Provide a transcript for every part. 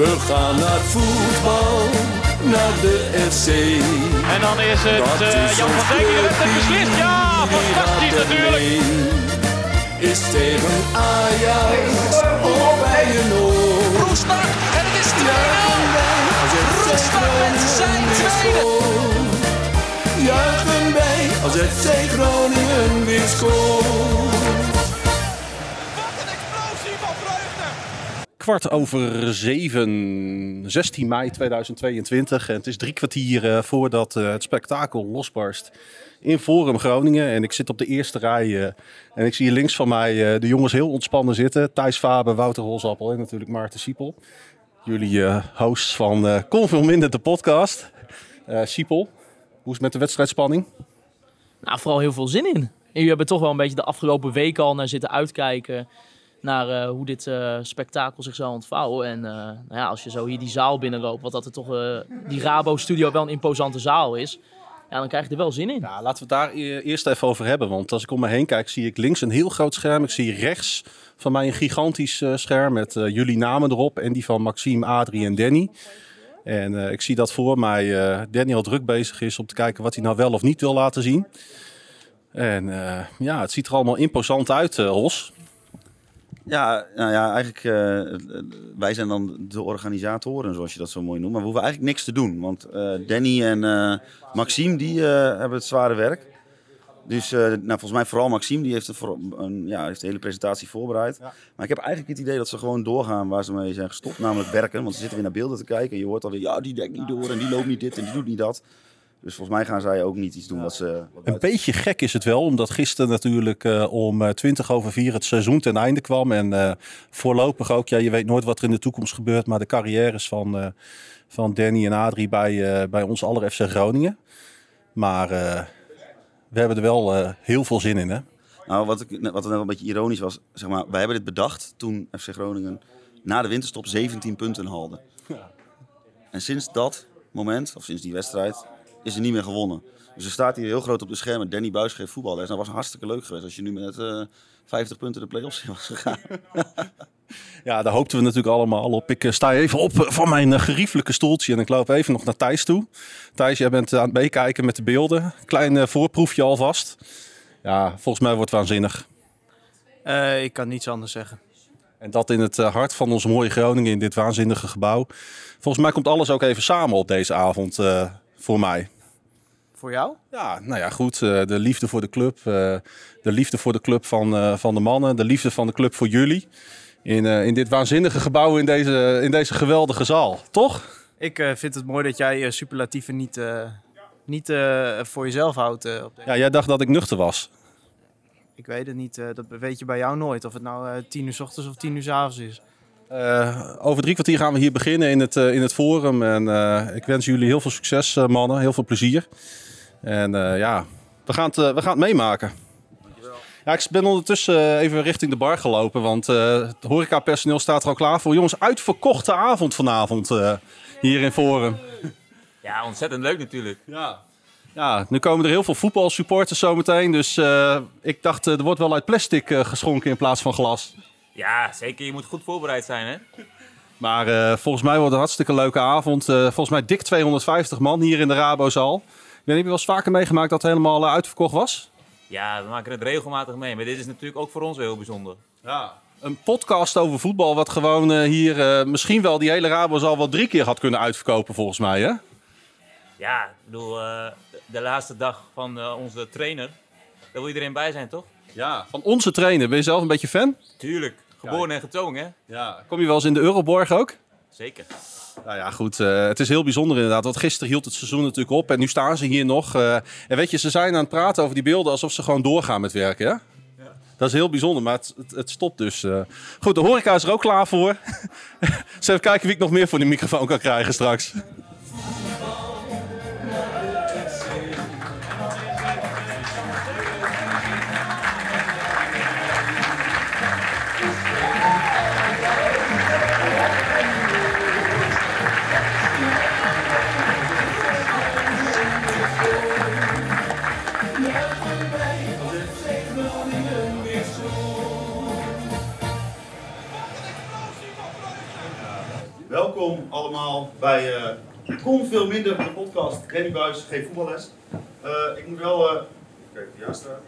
We gaan naar voetbal, naar de FC. En dan is het uh, Jan van Dijk die het die beslist. Ja, fantastisch natuurlijk. Is tegen Ajax of bij een oor. Roestak en het is 2-0. Als het Roestak met zijn tweede. Juichen wij als FC Groningen weer scoort. Kwart over zeven, 16 mei 2022. En het is drie kwartier eh, voordat eh, het spektakel losbarst in Forum Groningen. En ik zit op de eerste rij eh, en ik zie links van mij de jongens heel ontspannen zitten. Thijs Faber, Wouter Holsappel en natuurlijk Maarten Siepel. Jullie hosts van Veel Minder, de podcast. Siepel, hoe is het met de wedstrijdspanning? Nou, vooral heel veel zin in. En jullie hebben toch wel een beetje de afgelopen weken al naar zitten uitkijken. Naar eh, hoe dit eh, spektakel zich zou ontvouwen. En eh, nou ja, als je zo hier die zaal binnenloopt, wat dat er toch die Rabo-studio wel een imposante zaal is. Ja, dan krijg je er wel zin in. Ja, laten we het daar e- eerst even over hebben. Want als ik om me heen kijk, zie ik links een heel groot scherm. Ik zie rechts van mij een gigantisch scherm met jullie namen erop. En die van Maxime, Adrie en Danny. En ik zie dat voor mij Danny al druk bezig is om te kijken wat hij nou wel of niet wil laten zien. En ja, het ziet er allemaal imposant uit, eh Os. Ja, nou ja, eigenlijk, eh, wij zijn dan de organisatoren, zoals je dat zo mooi noemt. Maar we hoeven eigenlijk niks te doen. Want eh, Danny en eh, Maxime, die hebben het zware werk. Dus nou, volgens mij vooral Maxime, die heeft, de, voor, een, ja, heeft de hele presentatie voorbereid. Maar ik heb eigenlijk het idee dat ze gewoon doorgaan waar ze mee zijn gestopt. Namelijk werken, want ze zitten weer naar beelden te kijken. En je hoort alweer, ja, die denkt niet door en die loopt niet dit en die doet niet dat. Dus volgens mij gaan zij ook niet iets doen wat ze... wat Een beetje gek is het wel, omdat gisteren natuurlijk eh, om eh, 20 over 4 het seizoen ten einde kwam. En eh, voorlopig ook, ja, je weet nooit wat er in de toekomst gebeurt, maar de carrières van, eh, van Danny en Adrie bij, eh, bij ons aller FC Groningen. Maar eh, we hebben er wel eh, heel veel zin in, hè? Nou, wat, ik, wat wel een beetje ironisch was, zeg maar, wij hebben dit bedacht toen FC Groningen na de winterstop 17 punten haalde. En sinds dat moment, of sinds die wedstrijd, is er niet meer gewonnen. Dus er staat hier heel groot op de schermen, Danny Buis geeft voetballes. Dat was hartstikke leuk geweest als je nu met eh 50 punten de play-offs in was gegaan. Ja, daar hoopten we natuurlijk allemaal op. Ik eh, sta even op eh, van mijn geriefelijke stoeltje en ik loop even nog naar Thijs toe. Thijs, jij bent aan het meekijken met de beelden. Klein voorproefje alvast. Ja, volgens mij wordt het waanzinnig. Eh, ik kan niets anders zeggen. En dat in het hart van ons mooie Groningen, in dit waanzinnige gebouw. Volgens mij komt alles ook even samen op deze avond eh, voor mij. Voor jou? Ja, nou ja, goed. eh, de liefde voor de club. eh, de liefde voor de club van, eh, van de mannen. De liefde van de club voor jullie. In, in dit waanzinnige gebouw, in deze, in deze geweldige zaal. Toch? Ik vind het mooi dat jij superlatieven niet, niet voor jezelf houdt. op Ja, jij dacht dat ik nuchter was. Ik weet het niet. dat weet je bij jou nooit. Of het nou tien uur s ochtends of tien uur s avonds is. Eh, over drie kwartier gaan we hier beginnen in het, eh, in het forum. En eh, ik wens jullie heel veel succes, mannen. Heel veel plezier. En ja, we gaan, het, we gaan het meemaken. Ja, ik ben ondertussen even richting de bar gelopen, want het horecapersoneel staat er al klaar voor. Jongens, uitverkochte avond vanavond hier in Forum. Ja, ontzettend leuk natuurlijk. Ja. ja, nu komen er heel veel voetbalsupporters zometeen. Dus ik dacht, er wordt wel uit plastic geschonken in plaats van glas. Ja, zeker. Je moet goed voorbereid zijn, hè? Maar eh, volgens mij wordt het een hartstikke leuke avond. Eh, volgens mij dik 250 man hier in de Rabozaal. Ik weet niet, heb je wel eens vaker meegemaakt dat het helemaal eh, uitverkocht was? Ja, we maken het regelmatig mee. Maar dit is natuurlijk ook voor ons heel bijzonder. Ja. Een podcast over voetbal wat gewoon hier misschien wel die hele Rabozaal wel drie keer had kunnen uitverkopen volgens mij, hè? Ja, ik bedoel, de laatste dag van onze trainer. Daar wil iedereen bij zijn, toch? Ja. Van onze trainer, ben je zelf een beetje fan? Tuurlijk. Geboren en getogen, hè? Ja. Kom je wel eens in de Euroborg ook? Zeker. Nou ja, goed. eh, het is heel bijzonder inderdaad. Want gisteren hield het seizoen natuurlijk op. En nu staan ze hier nog. eh, en weet je, ze zijn aan het praten over die beelden alsof ze gewoon doorgaan met werken. Hè? Dat is heel bijzonder, maar het, het, het stopt dus. eh. Goed, de horeca is er ook klaar voor. Eens even kijken wie ik nog meer voor die microfoon kan krijgen straks. Allemaal bij uh, Kom Veel Minder, de podcast Danny Buis geeft voetballes. Uh, ik moet wel... Uh, Kijk, ja, staat.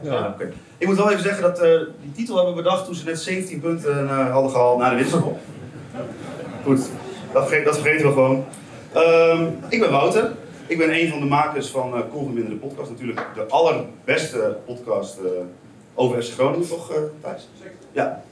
Ja, ja oké. Ik moet wel even zeggen dat uh, die titel hebben we bedacht toen ze net 17 punten hadden gehaald naar de winterstop. Goed, dat, verge dat vergeten we gewoon. Um, ik ben Wouter. Ik ben een van de makers van uh, Cool Minder de podcast. Natuurlijk de allerbeste podcast over FC Groningen, toch uh, Thijs? Ja.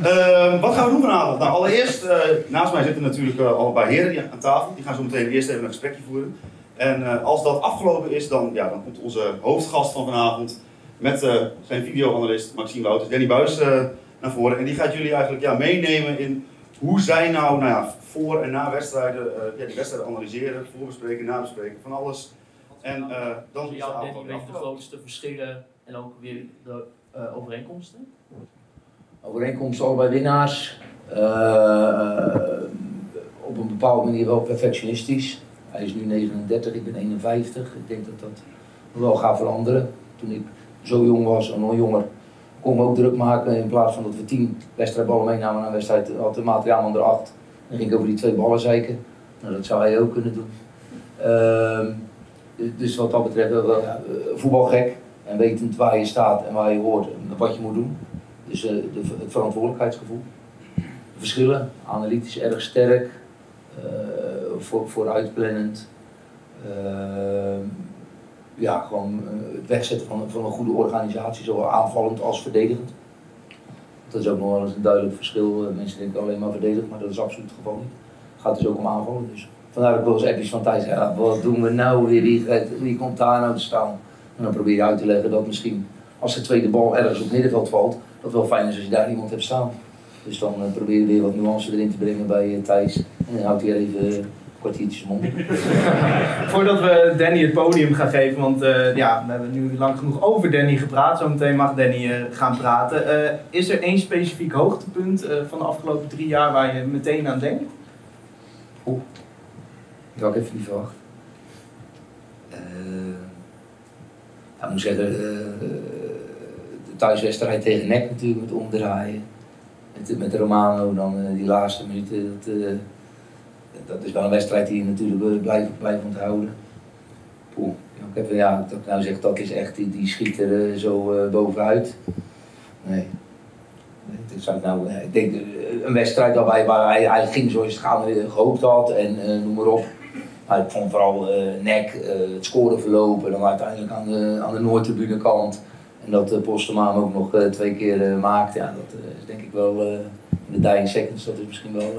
Uh, wat gaan we doen vanavond? Nou, allereerst, uh, naast mij zitten natuurlijk al een paar heren die aan tafel. Die gaan zo meteen eerst even een gesprekje voeren. En als dat afgelopen is, dan, ja, dan komt onze hoofdgast van vanavond met zijn videoanalist Maxime Wouters, Danny Buis, naar voren. En die gaat jullie eigenlijk ja, meenemen in hoe zij nou, nou ja, voor en na wedstrijden, ja, die wedstrijden analyseren, voorbespreken, nabespreken, van alles. En dan is Danny, weet de grootste verschillen en ook weer de overeenkomsten? Overeenkomsten allebei winnaars. Uh, op een bepaalde manier wel perfectionistisch. Hij is nu 39, ik ben 51. Ik denk dat dat wel gaat veranderen. Toen ik zo jong was en nog jonger, kon ik ook druk maken. In plaats van dat we tien wedstrijdballen meenamen naar een wedstrijd, had de materiaalman er acht. Dan ging ik over die twee ballen zeiken. Nou, dat zou hij ook kunnen doen. Uh, dus wat dat betreft, wel, ja, voetbalgek en wetend waar je staat en waar je hoort en wat je moet doen. Dus uh, de, het verantwoordelijkheidsgevoel. De verschillen, analytisch erg sterk, uh, voor, vooruitplannend. Uh, ja, gewoon het wegzetten van, van een goede organisatie, zowel aanvallend als verdedigend. Dat is ook nog wel eens een duidelijk verschil. Mensen denken alleen maar verdedigen, maar dat is absoluut het geval niet. Het gaat dus ook om aanvallen. Dus vandaar dat ik wel eens appjes van Thijs ja, wat doen we nou weer, wie, wie komt daar nou te staan? En dan probeer je uit te leggen dat misschien als de tweede bal ergens op het middenveld valt, dat het wel fijn is als je daar iemand hebt staan. Dus dan uh, probeer je weer wat nuance erin te brengen bij uh, Thijs. En dan houdt hij er even uh, kwartiertjes mond. Voordat we Danny het podium gaan geven, want ja, we hebben nu lang genoeg over Danny gepraat. Zometeen mag Danny gaan praten. is er één specifiek hoogtepunt van de afgelopen drie jaar waar je meteen aan denkt? Oeh, dat had ik even niet verwacht. ik moet zeggen, thuiswedstrijd tegen NEC natuurlijk met omdraaien. Met, met Romano dan uh, die laatste minuten. Dat, uh, dat is wel een wedstrijd die je natuurlijk blijft, blijft onthouden. Poeh. Ik heb, ja, dat ik nou zeg, dat is echt, die, die schiet er zo bovenuit. Nee. nee zou ik, nou, ik denk een wedstrijd waarbij waar hij, hij ging zoals het gehoopt had en noem maar op. Maar ik vond vooral nek, het scoren verlopen, dan uiteindelijk aan de, aan de Noordtribune kant. En dat uh, Postema ook nog uh, twee keer uh, maakt, ja, dat is denk ik wel in de dying seconds, dat is misschien wel,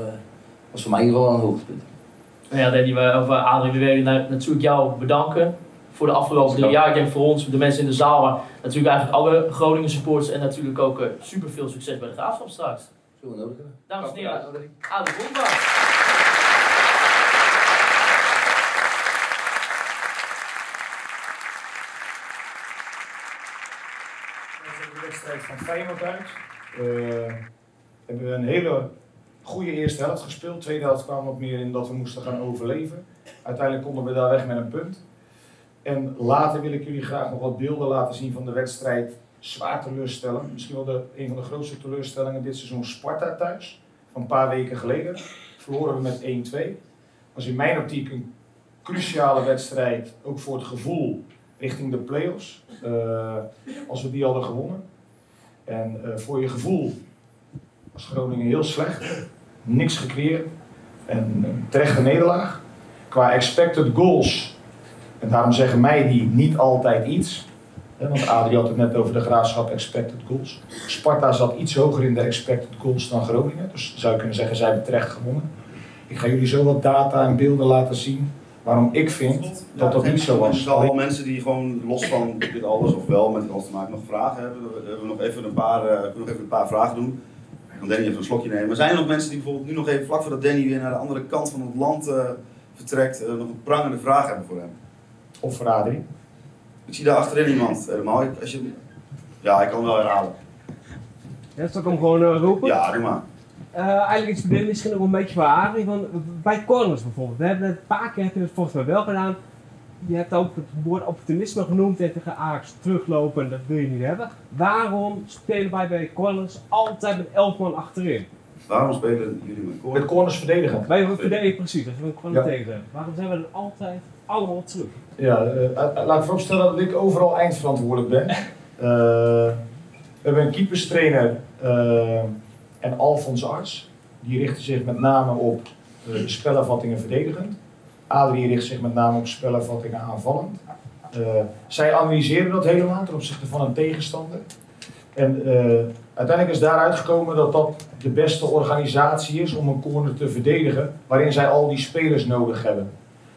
was voor mij in ieder geval een hoogtepunt. Ja, Danny, we, of Adrie, we willen natuurlijk jou bedanken voor de afgelopen drie jaar. Ik denk voor ons, de mensen in de zaal, maar natuurlijk eigenlijk alle Groningen supporters en natuurlijk ook super veel succes bij de graafschap straks. Zullen we nodig hebben. Dames en heren, Adrie Bondma. wedstrijd van Feyenoord uit. Uh, hebben we een hele goede eerste helft gespeeld. Tweede helft kwam wat meer in dat we moesten gaan overleven. Uiteindelijk konden we daar weg met een punt. En later wil ik jullie graag nog wat beelden laten zien van de wedstrijd. Zwaar teleurstellen. Misschien wel de, een van de grootste teleurstellingen dit seizoen Sparta thuis. Van een paar weken geleden. Verloren we met 1-2. Was in mijn optiek een cruciale wedstrijd. Ook voor het gevoel richting de play-offs. Uh, als we die hadden gewonnen. En uh, voor je gevoel was Groningen heel slecht. Niks gecreëerd. En terechte nederlaag. Qua expected goals. En daarom zeggen mij die niet altijd iets. Want Adrie had het net over de graafschap expected goals. Sparta zat iets hoger in de expected goals dan Groningen. Dus zou je kunnen zeggen, zij hebben terecht gewonnen. Ik ga jullie zo wat data en beelden laten zien waarom ik vind dat dat niet zo was. Er zijn al mensen die gewoon los van dit alles, of wel met alles te maken, nog vragen hebben. We hebben nog even een paar, uh, nog even een paar vragen doen. Dan Danny even een slokje nemen. Maar zijn er nog mensen die bijvoorbeeld nu nog even vlak voordat Danny weer naar de andere kant van het land uh, vertrekt, uh, nog een prangende vraag hebben voor hem? Of voor Adrie? Ik zie daar achterin iemand helemaal. Als je... Ja, ik kan hem wel herhalen. Ja, zal ik hem gewoon roepen? Ja, doe maar. Uh, eigenlijk iets verdienen, misschien nog een beetje voor Adrie. Van, bij corners bijvoorbeeld. We hebben het een paar keer het volgens mij wel gedaan. Je hebt ook het woord optimisme genoemd en tegen Ajax teruglopen, dat wil je niet hebben. Waarom spelen wij bij corners altijd met 11 man achterin? Waarom spelen jullie met corners? Met corners verdedigen. Wij verdedigen precies, dat gewoon Ja. tegen zeggen. Waarom zijn we er altijd allemaal terug? Ja, eh, laat ik vooropstellen dat ik overal eindverantwoordelijk ben. Eh, we hebben een keeperstrainer eh, en Alfons Arts. Die richten zich met name op de spelervattingen verdedigend. Adrie richt zich met name op spelervattingen aanvallend. Eh, zij analyseren dat helemaal ten opzichte van een tegenstander. En eh, uiteindelijk is daaruit gekomen dat dat de beste organisatie is om een corner te verdedigen, waarin zij al die spelers nodig hebben.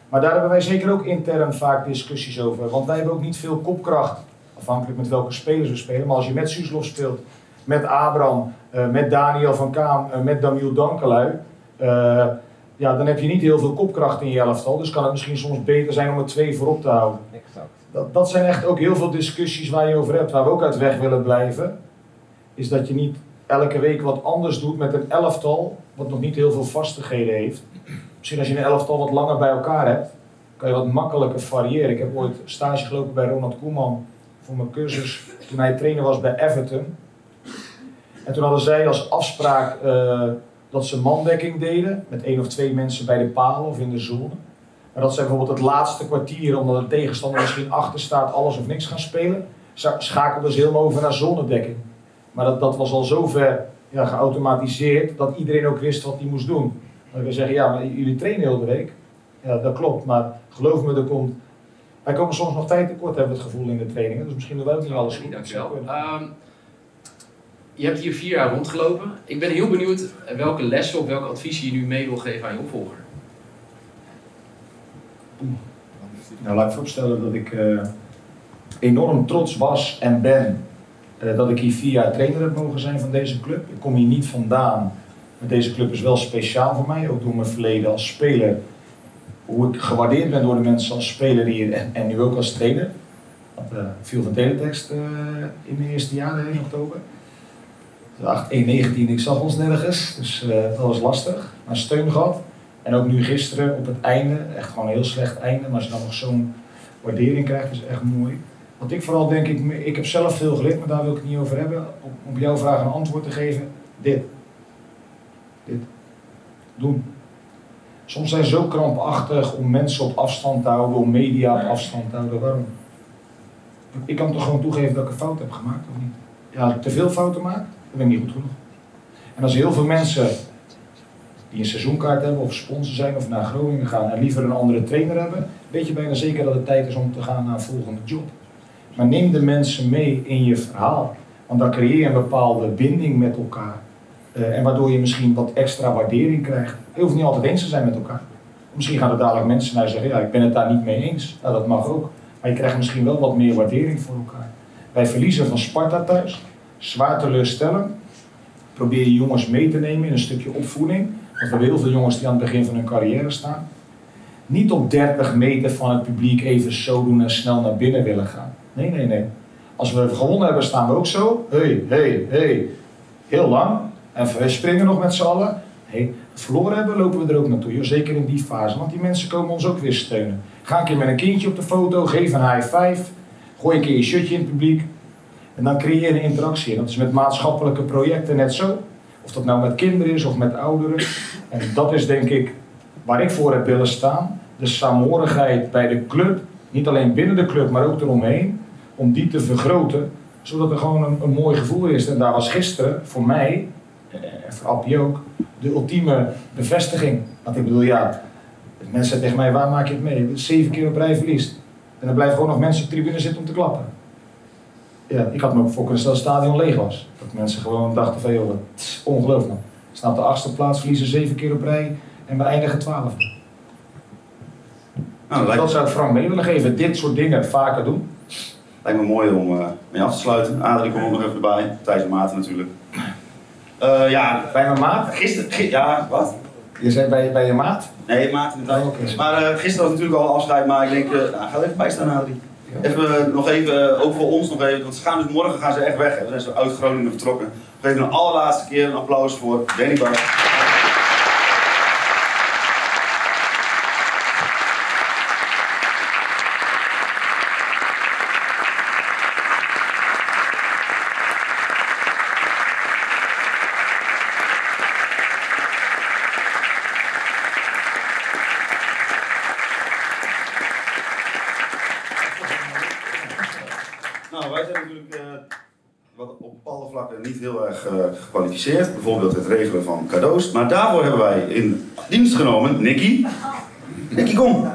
Maar daar hebben wij zeker ook intern vaak discussies over. Want wij hebben ook niet veel kopkracht, afhankelijk met welke spelers we spelen. Maar als je met Suslov speelt, met Abraham, met Daniel van Kaam, eh, met Damiel Dankelui. eh, ja, dan heb je niet heel veel kopkracht in je elftal. Dus kan het misschien soms beter zijn om er twee voorop te houden. Exact. Dat, dat zijn echt ook heel veel discussies waar je over hebt. Waar we ook uit weg willen blijven. Is dat je niet elke week wat anders doet met een elftal. Wat nog niet heel veel vastigheden heeft. Misschien als je een elftal wat langer bij elkaar hebt. Kan je wat makkelijker variëren. Ik heb ooit stage gelopen bij Ronald Koeman. Voor mijn cursus. Toen hij trainer was bij Everton. En toen hadden zij als afspraak eh, dat ze mandekking deden. Met één of twee mensen bij de palen of in de zone. Maar dat zij bijvoorbeeld het laatste kwartier, omdat de tegenstander misschien achter staat, alles of niks gaan spelen, scha- schakelden ze helemaal over naar zonnedekking. Maar dat, dat was al zover ja, geautomatiseerd dat iedereen ook wist wat hij moest doen. Dan wil zeggen, ja, maar jullie trainen heel de week. Ja, dat klopt, maar geloof me, er komt... Wij komen soms nog tijd tekort, hebben we het gevoel in de trainingen. Dus misschien doen wij ook niet alles goed. Dankjewel. Ehm, je hebt hier vier jaar rondgelopen. Ik ben heel benieuwd welke lessen of welke adviezen je nu mee wil geven aan je opvolger. Nou, laat ik voorstellen dat ik eh, enorm trots was en ben eh, dat ik hier vier jaar trainer heb mogen zijn van deze club. Ik kom hier niet vandaan, maar deze club is wel speciaal voor mij, ook door mijn verleden als speler. Hoe ik gewaardeerd ben door de mensen als speler hier en, en nu ook als trainer. Want eh viel van teletext in mijn eerste jaren in oktober. 8, 1, 19, ik zag ons nergens, dus eh, dat was lastig. Maar steun gehad. En ook nu gisteren op het einde, echt gewoon een heel slecht einde, maar als je dan nog zo'n waardering krijgt, is echt mooi. Wat ik vooral denk, ik, ik heb zelf veel geleerd, maar daar wil ik het niet over hebben. Om op jouw vraag een antwoord te geven, dit. Dit. Doen. Soms zijn ze zo krampachtig om mensen op afstand te houden, om media op afstand te houden. Waarom? Ik kan toch gewoon toegeven dat ik een fout heb gemaakt, of niet? Ja, als ik te veel fouten maak, dan ben ik niet goed genoeg. En als heel veel mensen die een seizoenkaart hebben of sponsor zijn of naar Groningen gaan en liever een andere trainer hebben, weet je bijna zeker dat het tijd is om te gaan naar een volgende job. Maar neem de mensen mee in je verhaal, want dan creëer je een bepaalde binding met elkaar. Eh, en waardoor je misschien wat extra waardering krijgt. Je hoeft niet altijd eens te zijn met elkaar. Misschien gaan er dadelijk mensen naar zeggen, ja, ik ben het daar niet mee eens. Nou, dat mag ook. Maar je krijgt misschien wel wat meer waardering voor elkaar. Wij verliezen van Sparta thuis. Zwaar teleurstellend. Probeer je jongens mee te nemen in een stukje opvoeding. Want we hebben heel veel jongens die aan het begin van hun carrière staan. Niet op 30 meter van het publiek even zo doen en snel naar binnen willen gaan. Nee, nee, nee. Als we gewonnen hebben, staan we ook zo. Hey, hey, hey. Heel lang. En we springen nog met z'n allen. Hey, verloren hebben, lopen we er ook naartoe. joh. Zeker in die fase. Want die mensen komen ons ook weer steunen. Ga een keer met een kindje op de foto. Geef een high five. Gooi een keer je shirtje in het publiek. En dan creëer je een interactie. En dat is met maatschappelijke projecten net zo. Of dat nou met kinderen is of met ouderen. En dat is denk ik waar ik voor heb willen staan. De saamhorigheid bij de club. Niet alleen binnen de club, maar ook eromheen. Om die te vergroten. Zodat er gewoon een, mooi gevoel is. En daar was gisteren voor mij, eh, en voor Appie ook, de ultieme bevestiging. Want ik bedoel, ja, mensen zeggen tegen mij, waar maak je het mee? Zeven keer op rij verliest. En dan blijven gewoon nog mensen op de tribune zitten om te klappen. Ja, ik had me ook voor kunnen stellen dat het stadion leeg was. Dat mensen gewoon dachten van, joh, wat is ongelooflijk. We staan op de achtste plaats, verliezen zeven keer op rij en we eindigen twaalfde. Nou, lijkt, dat zou ik Frank mee willen geven. Dit soort dingen vaker doen. lijkt me mooi om eh, mee af te sluiten. Adrie komt nog even erbij. Thijs en Maarten natuurlijk. Eh, ja, Bij mijn maat? gisteren... gi- ja, wat? Je zei bij, bij je maat? Nee, Maarten inderdaad. Oh. Maar eh, gisteren was natuurlijk al afscheid, maar ik denk, nou, ga er even bij staan, Adrie. Even eh, nog even, eh, ook voor ons nog even, want ze dus morgen gaan ze echt weg. Dan zijn ze uit Groningen vertrokken. Even een allerlaatste keer een applaus voor Danny Bar. zijn natuurlijk eh, wat op bepaalde vlakken niet heel erg Bijvoorbeeld het regelen van cadeaus. Maar daarvoor hebben wij in dienst genomen Nicky. Nicky, kom.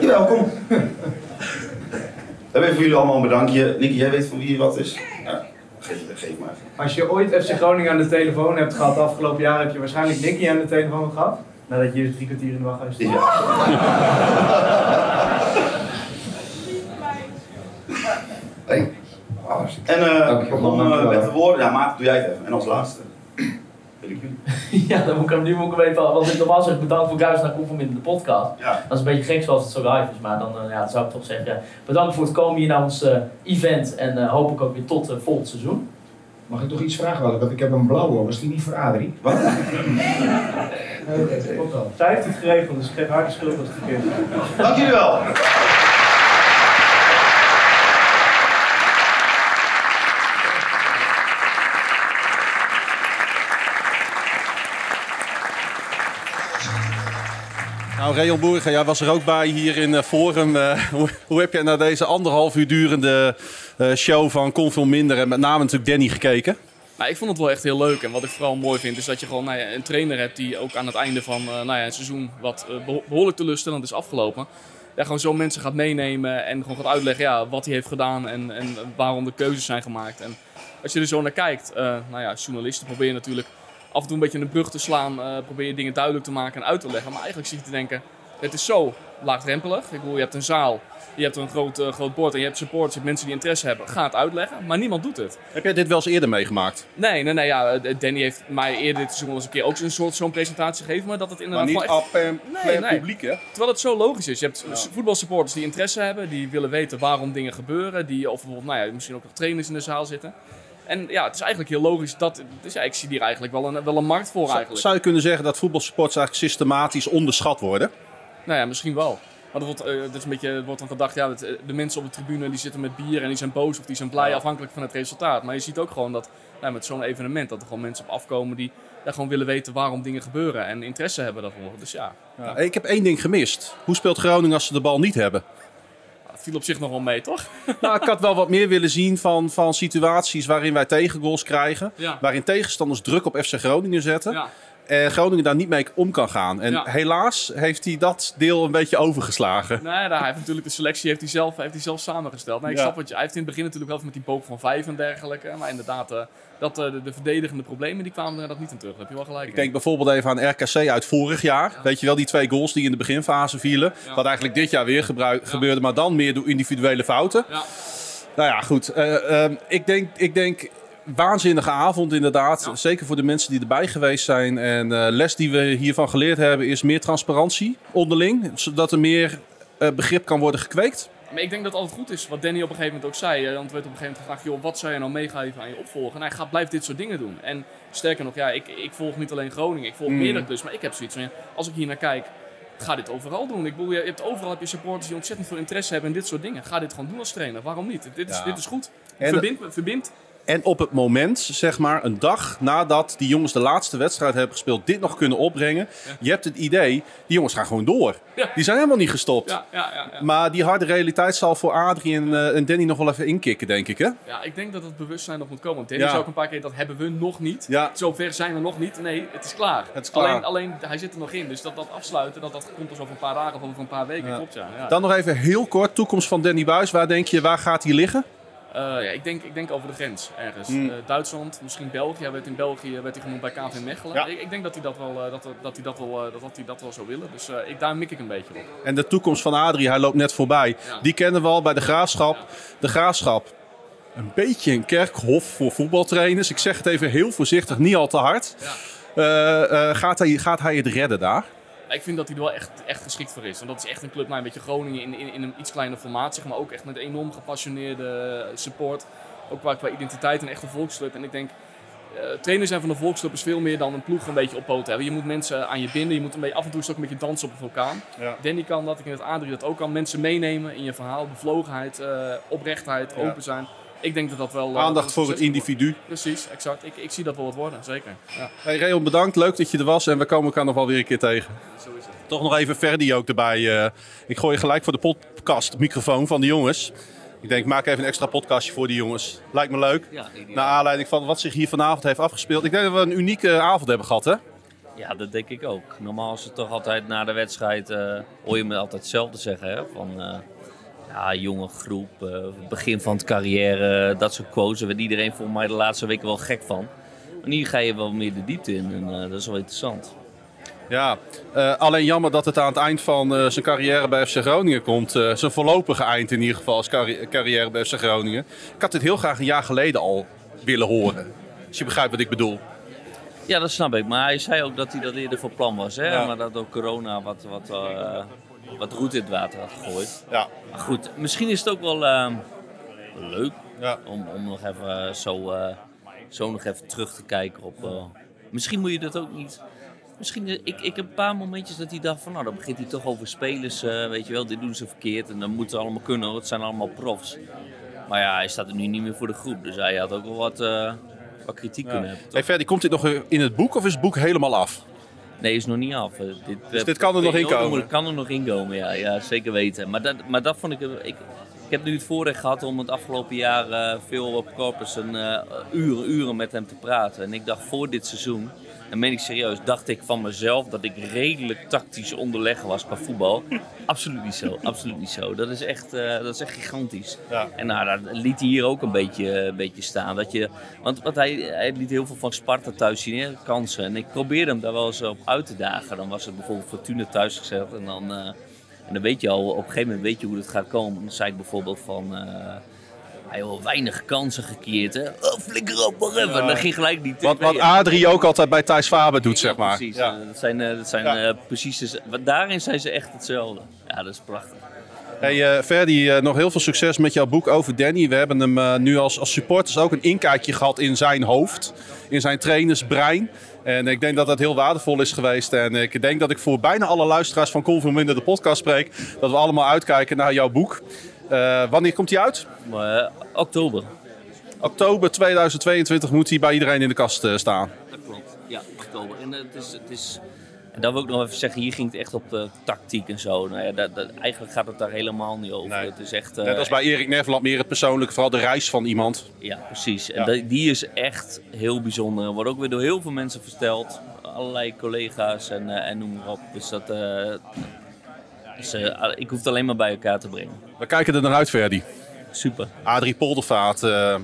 Jawel, kom. We hebben voor jullie allemaal een bedankje. Nicky, jij weet van wie wat is? Ja, geef, geef maar even. Als je ooit FC Groningen aan de telefoon hebt gehad de afgelopen jaar, heb je waarschijnlijk Nicky aan de telefoon gehad. Nadat je hier drie kwartier in de wachthuis stond. Hey. En eh begonnen met de woorden. Ja, Maarten, doe jij het even. En als laatste. Wil ik jullie. Ja, dan moet ik hem, nu moet ik hem even, want ik normaal zeg bedankt voor Guys naar Koeven in de podcast. Ja. Dat is een beetje gek zoals het zo live is, maar dan, eh, ja, dan zou ik toch zeggen, ja, bedankt voor het komen hier naar ons event en eh, hoop ik ook weer tot uh, volgend seizoen. Mag ik toch iets vragen? Want ik heb een blauwe, was die niet voor Adrie? Wat? Zij heeft het geregeld, dus ik geef haar de schuld als het verkeerd is. Dank Nou, Reon Boerga, jij was er ook bij hier in eh, Forum. Eh, hoe, heb jij naar deze anderhalf uur durende eh, show van Kon Veel Minder en met name natuurlijk Danny gekeken? Nou, ik vond het wel echt heel leuk. En wat ik vooral mooi vind, is dat je gewoon nou ja, een trainer hebt die ook aan het einde van uh, nou ja, een seizoen wat beho behoorlijk teleurstellend is afgelopen. Ja, gewoon zo mensen gaat meenemen en gewoon gaat uitleggen ja, wat hij heeft gedaan en, en waarom de keuzes zijn gemaakt. En als je er zo naar kijkt, nou ja, journalisten probeer je natuurlijk af en toe een beetje een brug te slaan. probeer je dingen duidelijk te maken en uit te leggen. Maar eigenlijk zie je te denken, het is zo laagdrempelig. Ik bedoel, je hebt een zaal, je hebt een groot, uh, groot bord en je hebt supporters, je hebt mensen die interesse hebben. Ga het uitleggen, maar niemand doet het. Heb jij dit wel eens eerder meegemaakt? Nee, nee, nee. Ja, Danny heeft mij eerder dit seizoen eens een keer ook een soort zo'n presentatie gegeven. Maar dat het inderdaad maar niet en nee, nee. publiek, hè? Terwijl het zo logisch is. Je hebt ja. voetbalsupporters die interesse hebben, die willen weten waarom dingen gebeuren. Die, of bijvoorbeeld, nou ja, misschien ook nog trainers in de zaal zitten. En ja, het is eigenlijk heel logisch dat. Dus ja, ik zie hier eigenlijk wel een, wel een markt voor. Eigenlijk. Zou je kunnen zeggen dat voetbalsupporters eigenlijk systematisch onderschat worden? Nou ja, misschien wel. Maar dat wordt, uh, dat is een beetje, wordt dan gedacht, ja, de mensen op de tribune die zitten met bier en die zijn boos of die zijn blij, ja. afhankelijk van het resultaat. Maar je ziet ook gewoon dat nou, met zo'n evenement, dat er gewoon mensen op afkomen die ja, gewoon willen weten waarom dingen gebeuren en interesse hebben daarvoor. Dus ja. ja. Ik heb één ding gemist. Hoe speelt Groningen als ze de bal niet hebben? Viel op zich nog wel mee, toch? Nou, ik had wel wat meer willen zien van, van situaties waarin wij tegengoals krijgen. Ja. Waarin tegenstanders druk op FC Groningen zetten. Ja. En Groningen daar niet mee om kan gaan. En Ja. helaas heeft hij dat deel een beetje overgeslagen. Nee, nou, hij heeft natuurlijk de selectie heeft hij zelf, heeft hij zelf samengesteld. Nee, ik Ja. snap wat je, hij heeft in het begin natuurlijk wel met die boog van vijf en dergelijke. Maar inderdaad, eh, dat, eh, de, de verdedigende problemen die kwamen er dat niet in terug. Daar heb je wel gelijk Ik denk bijvoorbeeld even aan RKC uit vorig jaar. Weet je wel, die twee goals die in de beginfase vielen. Wat eigenlijk dit jaar weer gebruik- gebeurde, maar dan meer door individuele fouten. Ja. Nou ja, goed. Eh, ehm, ik, denk, ik denk, waanzinnige avond inderdaad. Zeker voor de mensen die erbij geweest zijn. En eh, les die we hiervan geleerd hebben is meer transparantie onderling. Zodat er meer eh, begrip kan worden gekweekt. Maar ik denk dat het altijd goed is, wat Danny op een gegeven moment ook zei. Want er werd op een gegeven moment gevraagd, joh, wat zou je nou meegeven aan je opvolger? En hij gaat, blijft dit soort dingen doen. En sterker nog, ja, ik, ik volg niet alleen Groningen, ik volg Mm. meerdere clubs. Maar ik heb zoiets van, ja, als ik hier naar kijk, ga dit overal doen. Ik bedoel, je hebt, overal heb je supporters die ontzettend veel interesse hebben in dit soort dingen. Ga dit gewoon doen als trainer. Waarom niet? Dit is, Ja. dit is goed. En- Verbind, verbind. En op het moment, zeg maar, een dag nadat die jongens de laatste wedstrijd hebben gespeeld, dit nog kunnen opbrengen. Je hebt het idee, die jongens gaan gewoon door. Ja. Die zijn helemaal niet gestopt. Ja, ja, ja, ja. Maar die harde realiteit zal voor Adrie en, eh, en Danny nog wel even inkikken, denk ik. Hè? Ja, ik denk dat het bewustzijn nog moet komen. Want Danny zei ook een paar keer, dat hebben we nog niet. Ja. Zover zijn we nog niet. Nee, het is klaar. Het is klaar. Alleen, alleen hij zit er nog in. Dus dat, dat afsluiten, dat, dat komt pas over een paar dagen of over een paar weken. Klopt, ja. ja. Dan nog even heel kort, toekomst van Danny Buis. Waar denk je, waar gaat hij liggen? Eh, ja, ik, denk, ik denk over de grens ergens. Hmm. Eh, Duitsland, misschien België. Hij werd in België werd hij genoemd bij KV Mechelen. Ja. Ik, ik denk dat hij dat wel, eh, dat, dat hij dat wel, eh, dat, dat hij dat wel zou willen. Dus eh, ik, daar mik ik een beetje op. En de toekomst van Adrie, hij loopt net voorbij. Ja. Die kennen we al bij de Graafschap. De Graafschap, een beetje een kerkhof voor voetbaltrainers. Ik zeg het even heel voorzichtig, niet al te hard. Eh, eh, gaat, hij, gaat hij het redden daar? Ik vind dat hij er wel echt, echt geschikt voor is. Want dat is echt een club, nou, een beetje Groningen in, in, in een iets kleiner formaat, zeg maar ook echt met enorm gepassioneerde support. Ook qua, qua identiteit een echte volksclub. En ik denk, eh trainer zijn van een volksclub is veel meer dan een ploeg een beetje op poten hebben. Je moet mensen aan je binden, je moet een beetje, af en toe is ook een beetje dansen op een vulkaan. Ja. Danny kan dat, ik denk dat Adrie dat ook kan. Mensen meenemen in je verhaal, bevlogenheid, eh, oprechtheid, Ja. open zijn. Ik denk dat dat wel... eh, Aandacht voor het wordt. individu. Precies, exact. Ik, ik zie dat wel wat worden, zeker. Ja. Hey Reon, bedankt. Leuk dat je er was. En we komen elkaar nog wel weer een keer tegen. Zo is het. Toch nog even Ferdi ook erbij. eh. ik gooi je gelijk voor de podcast microfoon van de jongens. Ik denk, maak even een extra podcastje voor die jongens. Lijkt me leuk. Ja. Naar aanleiding van wat zich hier vanavond heeft afgespeeld. Ik denk dat we een unieke avond hebben gehad, hè? Ja, dat denk ik ook. Normaal is het toch altijd na de wedstrijd, eh, hoor je me altijd hetzelfde zeggen. Hè? Van eh, ja, jonge groep, eh, begin van het carrière, dat soort quotes. Daar werd iedereen volgens mij de laatste weken wel gek van. Maar hier ga je wel meer de diepte in en eh, dat is wel interessant. Ja, eh, alleen jammer dat het aan het eind van zijn carrière bij FC Groningen komt. Zijn voorlopige eind in ieder geval als carri- carrière bij FC Groningen. Ik had dit heel graag een jaar geleden al willen horen. Als je begrijpt wat ik bedoel. Ja, dat snap ik. Maar hij zei ook dat hij dat eerder voor plan was. Hè? Ja. Maar dat ook corona wat, wat, wat roet in het water had gegooid. Ja. Maar goed, misschien is het ook wel eh, leuk om, om nog even zo, eh, zo nog even terug te kijken op... eh, misschien moet je dat ook niet... Misschien, eh, ik, ik heb een paar momentjes dat hij dacht van, nou dan begint hij toch over spelers, eh, weet je wel, dit doen ze verkeerd en dan moeten allemaal kunnen, het zijn allemaal profs. Maar ja, hij staat er nu niet meer voor de groep, dus hij had ook wel wat, eh, wat kritiek kunnen hebben. Hey Ferdi, komt dit nog in het boek of is het boek helemaal af? Nee, is nog niet af. Eh, Dit, Dus dit kan er nog in komen? Kan er nog in komen, ja, ja zeker weten. Maar dat, maar dat vond ik, ik... Ik heb nu het voorrecht gehad om het afgelopen jaar eh, veel op Corpus een eh, uren, uren met hem te praten. En ik dacht voor dit seizoen, en meen ik serieus, dacht ik van mezelf dat ik redelijk tactisch onderleggen was qua voetbal. Absoluut niet zo, absoluut niet zo. Dat is echt, eh, dat is echt gigantisch. En nou, dat liet hij hier ook een beetje, een beetje staan. Dat je, want want hij, hij liet heel veel van Sparta thuis zien, hè, kansen. En ik probeerde hem daar wel eens op uit te dagen. Dan was het bijvoorbeeld Fortuna thuis gezet en dan... eh, en dan weet je al, op een gegeven moment weet je hoe het gaat komen. Dan zei ik bijvoorbeeld van... eh hij heeft weinig kansen gekeerd, hè. Oh, flikker op, whatever. En dat ging gelijk niet. Wat, wat Adrie ook altijd bij Thijs Faber doet, zeg maar. Precies, eh, dat zijn, eh, dat zijn eh, precies... daarin zijn ze echt hetzelfde. Ja, dat is prachtig. Hey, eh Ferdi, nog heel veel succes met jouw boek over Danny. We hebben hem nu als, als supporters ook een inkijkje gehad in zijn hoofd. In zijn trainersbrein. En ik denk dat dat heel waardevol is geweest. En ik denk dat ik voor bijna alle luisteraars van Colvin Minder de podcast spreek. Dat we allemaal uitkijken naar jouw boek. Eh, wanneer komt hij uit? Maar, oktober. Oktober 2022 moet hij bij iedereen in de kast eh, staan. Dat klopt. Ja, oktober. En eh, het is... Het is en dat wil ik nog even zeggen, hier ging het echt op de tactiek en zo. Nou ja, dat, dat, eigenlijk gaat het daar helemaal niet over. Het is echt... eh, Net als bij Erik Neverland meer het persoonlijke, vooral de reis van iemand. Ja, precies. En dat- die is echt heel bijzonder. Wordt ook weer door heel veel mensen verteld. Allerlei collega's en, eh, en noem maar op. Dus dat... dus, eh, ik hoef het alleen maar bij elkaar te brengen. We kijken er naar uit, Ferdi. Super. Adrie Poldervaart. eh,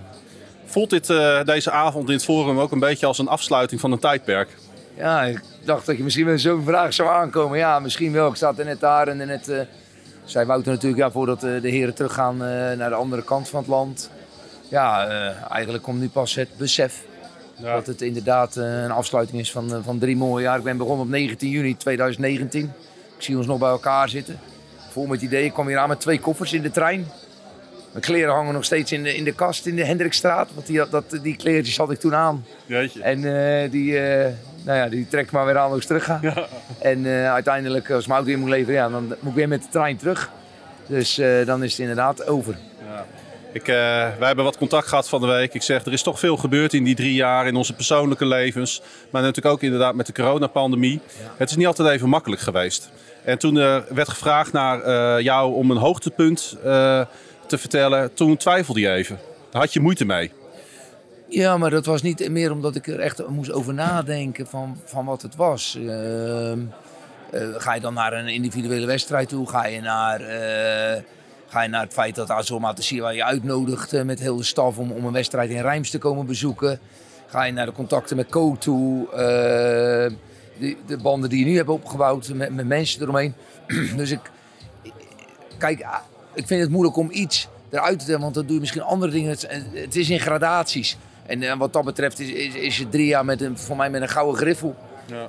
voelt dit, eh, deze avond in het forum ook een beetje als een afsluiting van een tijdperk? Ja, ik dacht dat je misschien met zo'n vraag zou aankomen. Ja, misschien wel. Ik sta er net daar en net eh zei Wouter natuurlijk ja, voordat eh, de heren teruggaan eh, naar de andere kant van het land. Ja, eh, eigenlijk komt nu pas het besef dat het inderdaad een afsluiting is van, van drie mooie jaar. Ik ben begonnen op 19 juni 2019. Ik zie ons nog bij elkaar zitten. Vol met ideeën. Ik kwam hier aan met twee koffers in de trein. Mijn kleren hangen nog steeds in de, in de kast in de Hendrikstraat. Want die, dat, die kleertjes had ik toen aan. Jeetje. En eh, die, eh, nou ja, die trek ik maar weer aan als ik terug ga. En eh, uiteindelijk, als mijn auto in moet leveren, ja, dan moet ik weer met de trein terug. Dus dan is het inderdaad over. Ik, eh, wij hebben wat contact gehad van de week. Ik zeg, er is toch veel gebeurd in die drie jaar in onze persoonlijke levens. Maar natuurlijk ook inderdaad met de coronapandemie. Het is niet altijd even makkelijk geweest. En toen er werd gevraagd naar eh, jou om een hoogtepunt eh, te vertellen, toen twijfelde je even. Daar had je moeite mee. Ja, maar dat was niet meer omdat ik er echt moest over nadenken van, van wat het was. Ehm, eh, ga je dan naar een individuele wedstrijd toe? Ga je naar, ga je naar het feit dat Azoma te waar je uitnodigt eh, met heel de staf om, om een wedstrijd in Rijms te komen bezoeken? Ga je naar de contacten met Co toe? eh, de, de banden die je nu hebt opgebouwd met, met mensen eromheen. dus ik, kijk, ah, ik vind het moeilijk om iets eruit te tellen, want dan doe je misschien andere dingen. Het, het is in gradaties. En eh, wat dat betreft is, is, is het drie jaar met een, voor mij met een gouden griffel.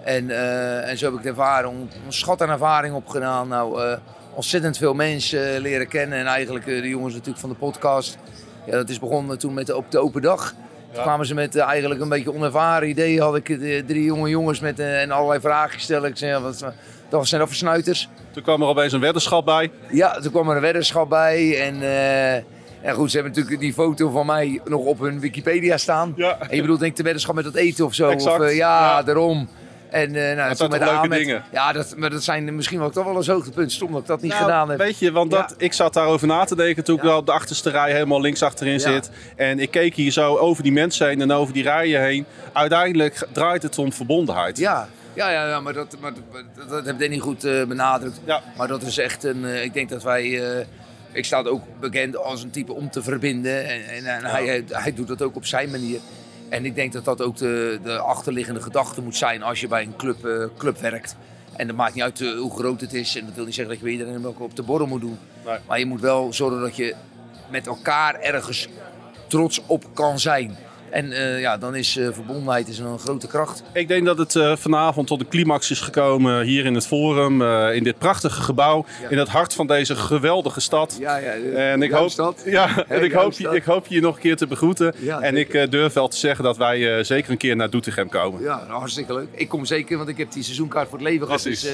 En, eh, en zo heb ik de ervaring, een schat aan ervaring opgedaan. Nou, ontzettend veel mensen leren kennen. En eigenlijk eh, de jongens natuurlijk van de podcast. Ja, dat is begonnen toen met de, op de open dag. Toen kwamen ze met eh, eigenlijk een beetje onervaren ideeën. Had ik eh, drie jonge jongens met en allerlei vragen gesteld. Ik zei, ja, wat, dat zijn dat voor snuiters? Toen kwam er opeens een weddenschap bij. Ja, toen kwam er een weddenschap bij. En, en goed, ze hebben natuurlijk die foto van mij nog op hun Wikipedia staan. En je bedoelt denk ik de weddenschap met dat eten of zo? Exact, Of, ja, ja. daarom. En, eh, nou, Dat toen zijn met leuke Ahmed- dingen? Ja, dat, maar dat zijn misschien wel toch wel eens hoogtepunten. Stom dat ik dat niet Nou, gedaan heb. Weet je, want dat, ik zat daarover na te denken toen ik wel op de achterste rij helemaal links achterin Ja. zit. En ik keek hier zo over die mensen heen en over die rijen heen. Uiteindelijk draait het om verbondenheid. Ja, ja, ja, ja maar, dat, maar dat, dat heeft Danny goed eh, benadrukt. Maar dat is echt een. eh, ik denk dat wij. ik sta ook bekend als een type om te verbinden. En, en, en hij, hij doet dat ook op zijn manier. En ik denk dat dat ook de, de achterliggende gedachte moet zijn als je bij een club, eh, club werkt. En dat maakt niet uit eh, hoe groot het is. En dat wil niet zeggen dat je bij iedereen ook op de borrel moet doen. Maar je moet wel zorgen dat je met elkaar ergens trots op kan zijn. En eh, ja, dan is eh, verbondenheid is een grote kracht. Ik denk dat het eh, vanavond tot een climax is gekomen hier in het Forum. in dit prachtige gebouw. In het hart van deze geweldige stad. Ja, ja. En ik hoop, stad. Ja, en ik hoop, je, ik hoop je nog een keer te begroeten. Ja, en ik durf wel te zeggen dat wij zeker een keer naar Doetinchem komen. Ja, nou, hartstikke leuk. Ik kom zeker, want ik heb die seizoenkaart voor het leven gehad. Dus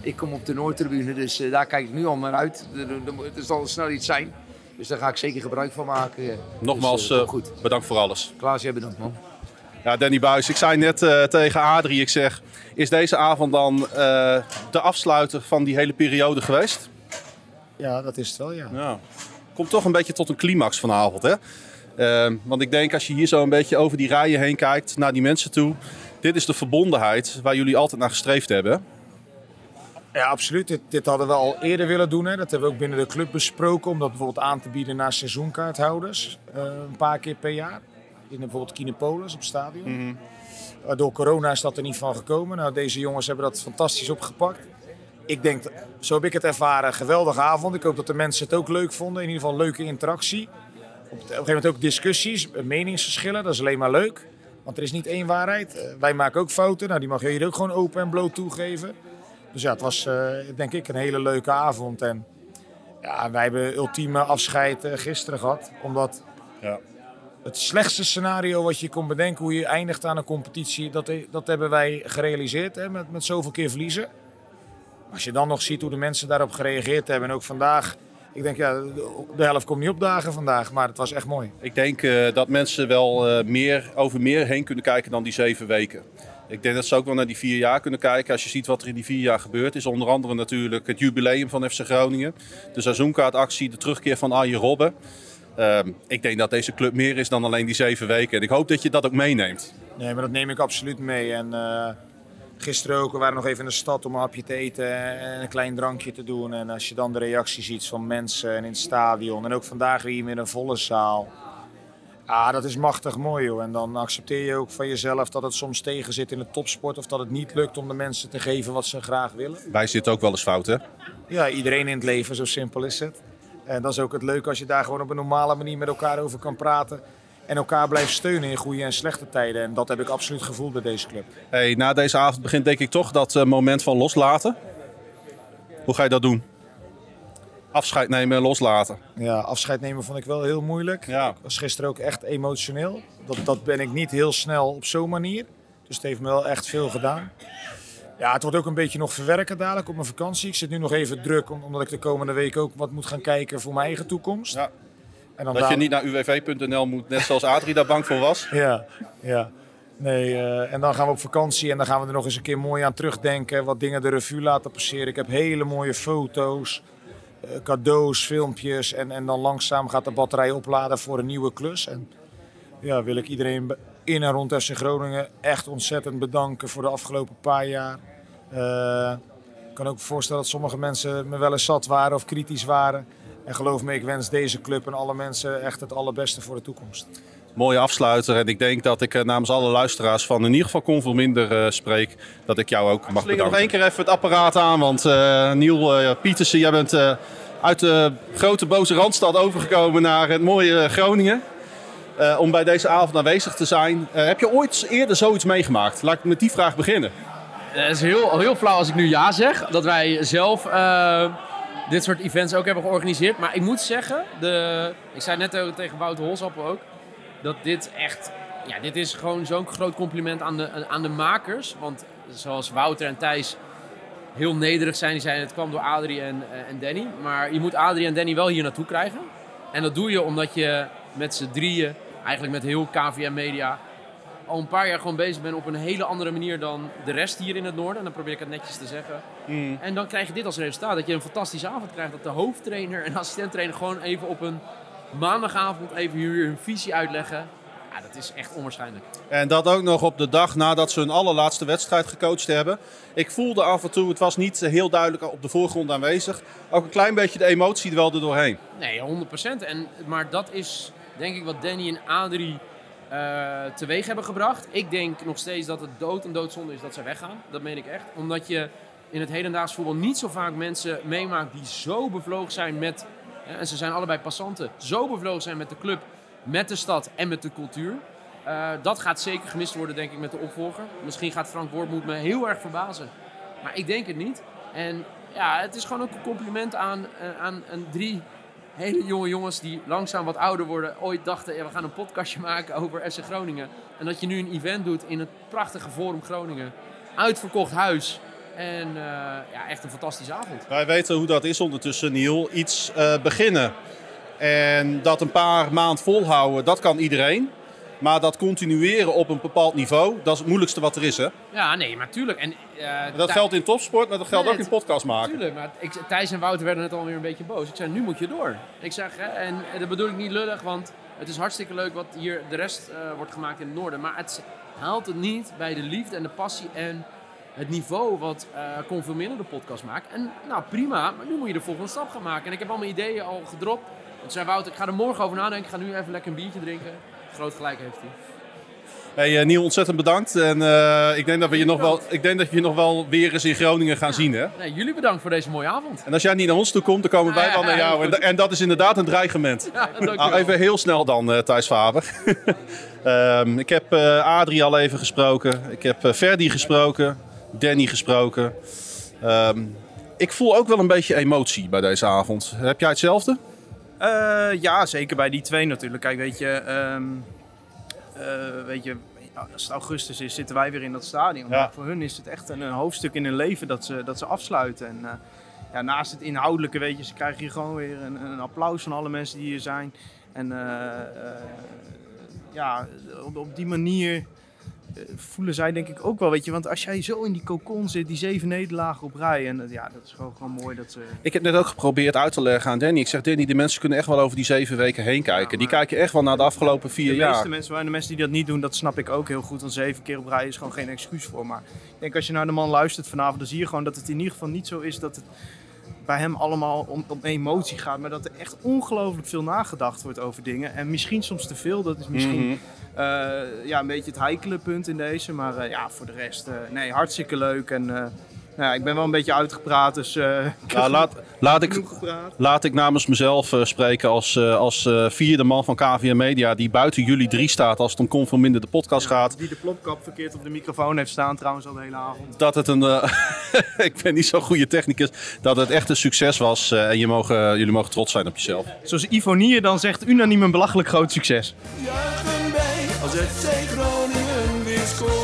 ik kom op de Noordtribune, dus daar kijk ik nu al naar uit. Er, er, er zal snel iets zijn. Dus daar ga ik zeker gebruik van maken. Nogmaals, Dus, eh, eh, goed. bedankt voor alles. Klaas, jij bedankt man. Ja, Danny Buis, ik zei net eh, tegen Adrie, ik zeg, is deze avond dan eh, de afsluiter van die hele periode geweest? Ja, dat is het wel, ja. Ja. Komt toch een beetje tot een climax vanavond, hè? Ehm, want ik denk als je hier zo een beetje over die rijen heen kijkt, naar die mensen toe. Dit is de verbondenheid waar jullie altijd naar gestreefd hebben. Ja, absoluut. Dit, dit hadden we al eerder willen doen. Hè. Dat hebben we ook binnen de club besproken. Om dat bijvoorbeeld aan te bieden naar seizoenkaarthouders. eh, een paar keer per jaar. In bijvoorbeeld Kinepolis op het stadion. Uh, door corona is dat er niet van gekomen. Nou, deze jongens hebben dat fantastisch opgepakt. Ik denk, zo heb ik het ervaren, geweldige avond. Ik hoop dat de mensen het ook leuk vonden. In ieder geval leuke interactie. Op, op een gegeven moment ook discussies, eh, meningsverschillen. Dat is alleen maar leuk. Want er is niet één waarheid. Eh, wij maken ook fouten. Nou, die mag je hier ook gewoon open en bloot toegeven. Dus ja, het was eh, denk ik een hele leuke avond. En ja, wij hebben ultieme afscheid eh, gisteren gehad. Omdat Ja. het slechtste scenario wat je kon bedenken, hoe je eindigt aan een competitie, dat, dat hebben wij gerealiseerd hè, met, met zoveel keer verliezen. Als je dan nog ziet hoe de mensen daarop gereageerd hebben. En ook vandaag, ik denk ja, de, helft komt niet opdagen vandaag, maar het was echt mooi. Ik denk eh, dat mensen wel eh, meer, over meer heen kunnen kijken dan die zeven weken. Ik denk dat ze ook wel naar die vier jaar kunnen kijken. Als je ziet wat er in die vier jaar gebeurd is. Onder andere natuurlijk het jubileum van FC Groningen. De seizoenkaartactie, de terugkeer van Arjen Robben. Ehm, ik denk dat deze club meer is dan alleen die zeven weken. En ik hoop dat je dat ook meeneemt. Nee, maar dat neem ik absoluut mee. En eh, gisteren ook, we waren nog even in de stad om een hapje te eten en een klein drankje te doen. En als je dan de reactie ziet van mensen en in het stadion. En ook vandaag weer met een volle zaal. Ja, dat is machtig mooi joh. En dan accepteer je ook van jezelf dat het soms tegen zit in de topsport. Of dat het niet lukt om de mensen te geven wat ze graag willen. Wij zitten ook wel eens fout, hè? Ja, iedereen in het leven, zo simpel is het. En dat is ook het leuke als je daar gewoon op een normale manier met elkaar over kan praten. En elkaar blijft steunen in goede en slechte tijden. En dat heb ik absoluut gevoeld bij deze club. Hey, na deze avond begint denk ik toch dat eh, moment van loslaten. Hoe ga je dat doen? Afscheid nemen en loslaten. Ja, afscheid nemen vond ik wel heel moeilijk. Ik was gisteren ook echt emotioneel. Dat, dat ben ik niet heel snel op zo'n manier. Dus het heeft me wel echt veel gedaan. Ja, het wordt ook een beetje nog verwerken dadelijk op mijn vakantie. Ik zit nu nog even druk, om- omdat ik de komende week ook wat moet gaan kijken voor mijn eigen toekomst. Ja. En dan dat je niet naar uwv.nl moet, net zoals Adrie daar bang voor was. Ja, ja. Nee, eh, en dan gaan we op vakantie en dan gaan we er nog eens een keer mooi aan terugdenken. Wat dingen de revue laten passeren. Ik heb hele mooie foto's, cadeaus, filmpjes. En, en dan langzaam gaat de batterij opladen voor een nieuwe klus. En ja, wil ik iedereen in en rond FC Groningen echt ontzettend bedanken voor de afgelopen paar jaar. Eh, ik kan ook voorstellen dat sommige mensen me wel eens zat waren of kritisch waren. En geloof me, ik wens deze club en alle mensen echt het allerbeste voor de toekomst. Mooie afsluiter. En ik denk dat ik eh, namens alle luisteraars van in ieder geval Convol Minder eh, spreek. Dat ik jou ook mag bedanken. nog nog één keer even het apparaat aan. Want eh Niel eh, Pietersen, jij bent eh, uit de grote boze Randstad overgekomen naar het mooie Groningen. Eh, om bij deze avond aanwezig te zijn. Eh, heb je ooit eerder zoiets meegemaakt? Laat ik met die vraag beginnen. Het is heel, heel flauw als ik nu ja zeg. Dat wij zelf eh, dit soort events ook hebben georganiseerd. Maar ik moet zeggen, de, ik zei net ook tegen Wouter Holsappel ook, dat dit echt, ja, dit is gewoon zo'n groot compliment aan de, aan de makers. Want zoals Wouter en Thijs heel nederig zijn, die zeiden het kwam door Adrie en, eh, en Danny. Maar je moet Adrie en Danny wel hier naartoe krijgen. En dat doe je omdat je met z'n drieën, eigenlijk met heel KVM Media, al een paar jaar gewoon bezig ben op een hele andere manier dan de rest hier in het noorden. En dan probeer ik het netjes te zeggen. Mm. En dan krijg je dit als resultaat. Dat je een fantastische avond krijgt. Dat de hoofdtrainer en assistenttrainer gewoon even op een maandagavond even hier hun visie uitleggen. Ja, dat is echt onwaarschijnlijk. En dat ook nog op de dag nadat ze hun allerlaatste wedstrijd gecoacht hebben. Ik voelde af en toe, het was niet heel duidelijk op de voorgrond aanwezig. Ook een klein beetje de emotie er wel er doorheen. Nee, 100%. En, maar dat is denk ik wat Danny en Adrie eh, teweeg hebben gebracht. Ik denk nog steeds dat het dood en doodzonde is dat ze weggaan. Dat meen ik echt. Omdat je in het hedendaags voetbal niet zo vaak mensen meemaakt die zo bevlogen zijn met... En ze zijn allebei passanten. Zo bevlogen zijn met de club, met de stad en met de cultuur. Eh, dat gaat zeker gemist worden, denk ik, met de opvolger. Misschien gaat Frank Wormoed me heel erg verbazen. Maar ik denk het niet. En ja, het is gewoon ook een compliment aan, eh, aan, aan drie hele jonge jongens die langzaam wat ouder worden. Ooit dachten, we gaan een podcastje maken over SC Groningen. En dat je nu een event doet in het prachtige Forum Groningen. Uitverkocht huis. En eh, ja, echt een fantastische avond. Wij weten hoe dat is ondertussen, Niel. Iets eh, beginnen en dat een paar maand volhouden, dat kan iedereen. Maar dat continueren op een bepaald niveau, dat is het moeilijkste wat er is. Hè? Ja, nee, maar tuurlijk. En, eh, Dat geldt in topsport, maar dat geldt Nee, ook in het- podcast maken. Tuurlijk, maar ik, Thijs en Wouter werden net alweer een beetje boos. Ik zei, nu moet je door. Ik zeg, hè, en, en dat bedoel ik niet lullig, want het is hartstikke leuk wat hier de rest wordt gemaakt in het noorden. Maar het haalt het niet bij de liefde en de passie en het niveau wat minder de podcast maakt. En nou prima, maar nu moet je de volgende stap gaan maken. En ik heb al mijn ideeën al gedropt. Toen zei Wouter, ik ga er morgen over nadenken. Ik ga nu even lekker een biertje drinken. Groot gelijk heeft hij. Hey, eh, Niel, ontzettend bedankt. En eh, ik, denk dat we je nog wel, ik denk dat je nog wel weer eens in Groningen gaan zien. Hè? Nee, jullie bedankt voor deze mooie avond. En als jij niet naar ons toe komt, dan komen wij wel naar jou. En, en dat is inderdaad een dreigement. Ja. Nou, even heel snel dan, eh Thijs Faber. Ehm, ik heb Adrie al even gesproken. Ik heb Ferdi gesproken. Danny gesproken. Ehm, ik voel ook wel een beetje emotie bij deze avond. Heb jij hetzelfde? Eh, ja, zeker bij die twee natuurlijk. Kijk, weet je, ehm, eh, weet je, als het augustus is, zitten wij weer in dat stadion. Ja. Maar voor hun is het echt een, een hoofdstuk in hun leven dat ze, dat ze afsluiten. En eh, ja, naast het inhoudelijke, weet je, ze krijgen hier gewoon weer een, een applaus van alle mensen die hier zijn. En ja, op, op die manier voelen zij denk ik ook wel, weet je. Want als jij zo in die cocon zit, die zeven nederlagen op rij. En eh, ja, dat is gewoon, gewoon mooi dat ze... Ik heb net ook geprobeerd uit te leggen aan Danny. Ik zeg, Danny, die mensen kunnen echt wel over die zeven weken heen kijken. Die kijken echt wel naar de afgelopen vier de jaar. meeste mensen, maar de mensen die dat niet doen, dat snap ik ook heel goed. Want zeven keer op rij is gewoon geen excuus voor. Maar ik denk als je naar de man luistert vanavond, dan zie je gewoon dat het in ieder geval niet zo is dat het bij hem allemaal om, om emotie gaat. Maar dat er echt ongelooflijk veel nagedacht wordt over dingen. En misschien soms te veel. Dat is misschien Mhm. eh, ja, een beetje het heikele punt in deze. Maar eh, ja, voor de rest, eh, nee, hartstikke leuk. En eh, nou ja, ik ben wel een beetje uitgepraat, dus... eh, Nou, laat, laat, ik, laat ik namens mezelf eh, spreken als, eh, als eh, vierde man van KVM Media... die buiten jullie drie staat als het om Conform Minder de podcast gaat. Die de plopkap verkeerd op de microfoon heeft staan trouwens al de hele avond. Dat het een... eh, ik ben niet zo'n goede technicus. Dat het echt een succes was. eh, en je mogen, jullie mogen trots zijn op jezelf. Zoals Ivo Nier dan zegt, unaniem een belachelijk groot succes. Juichen als FC Groningen weer scoort.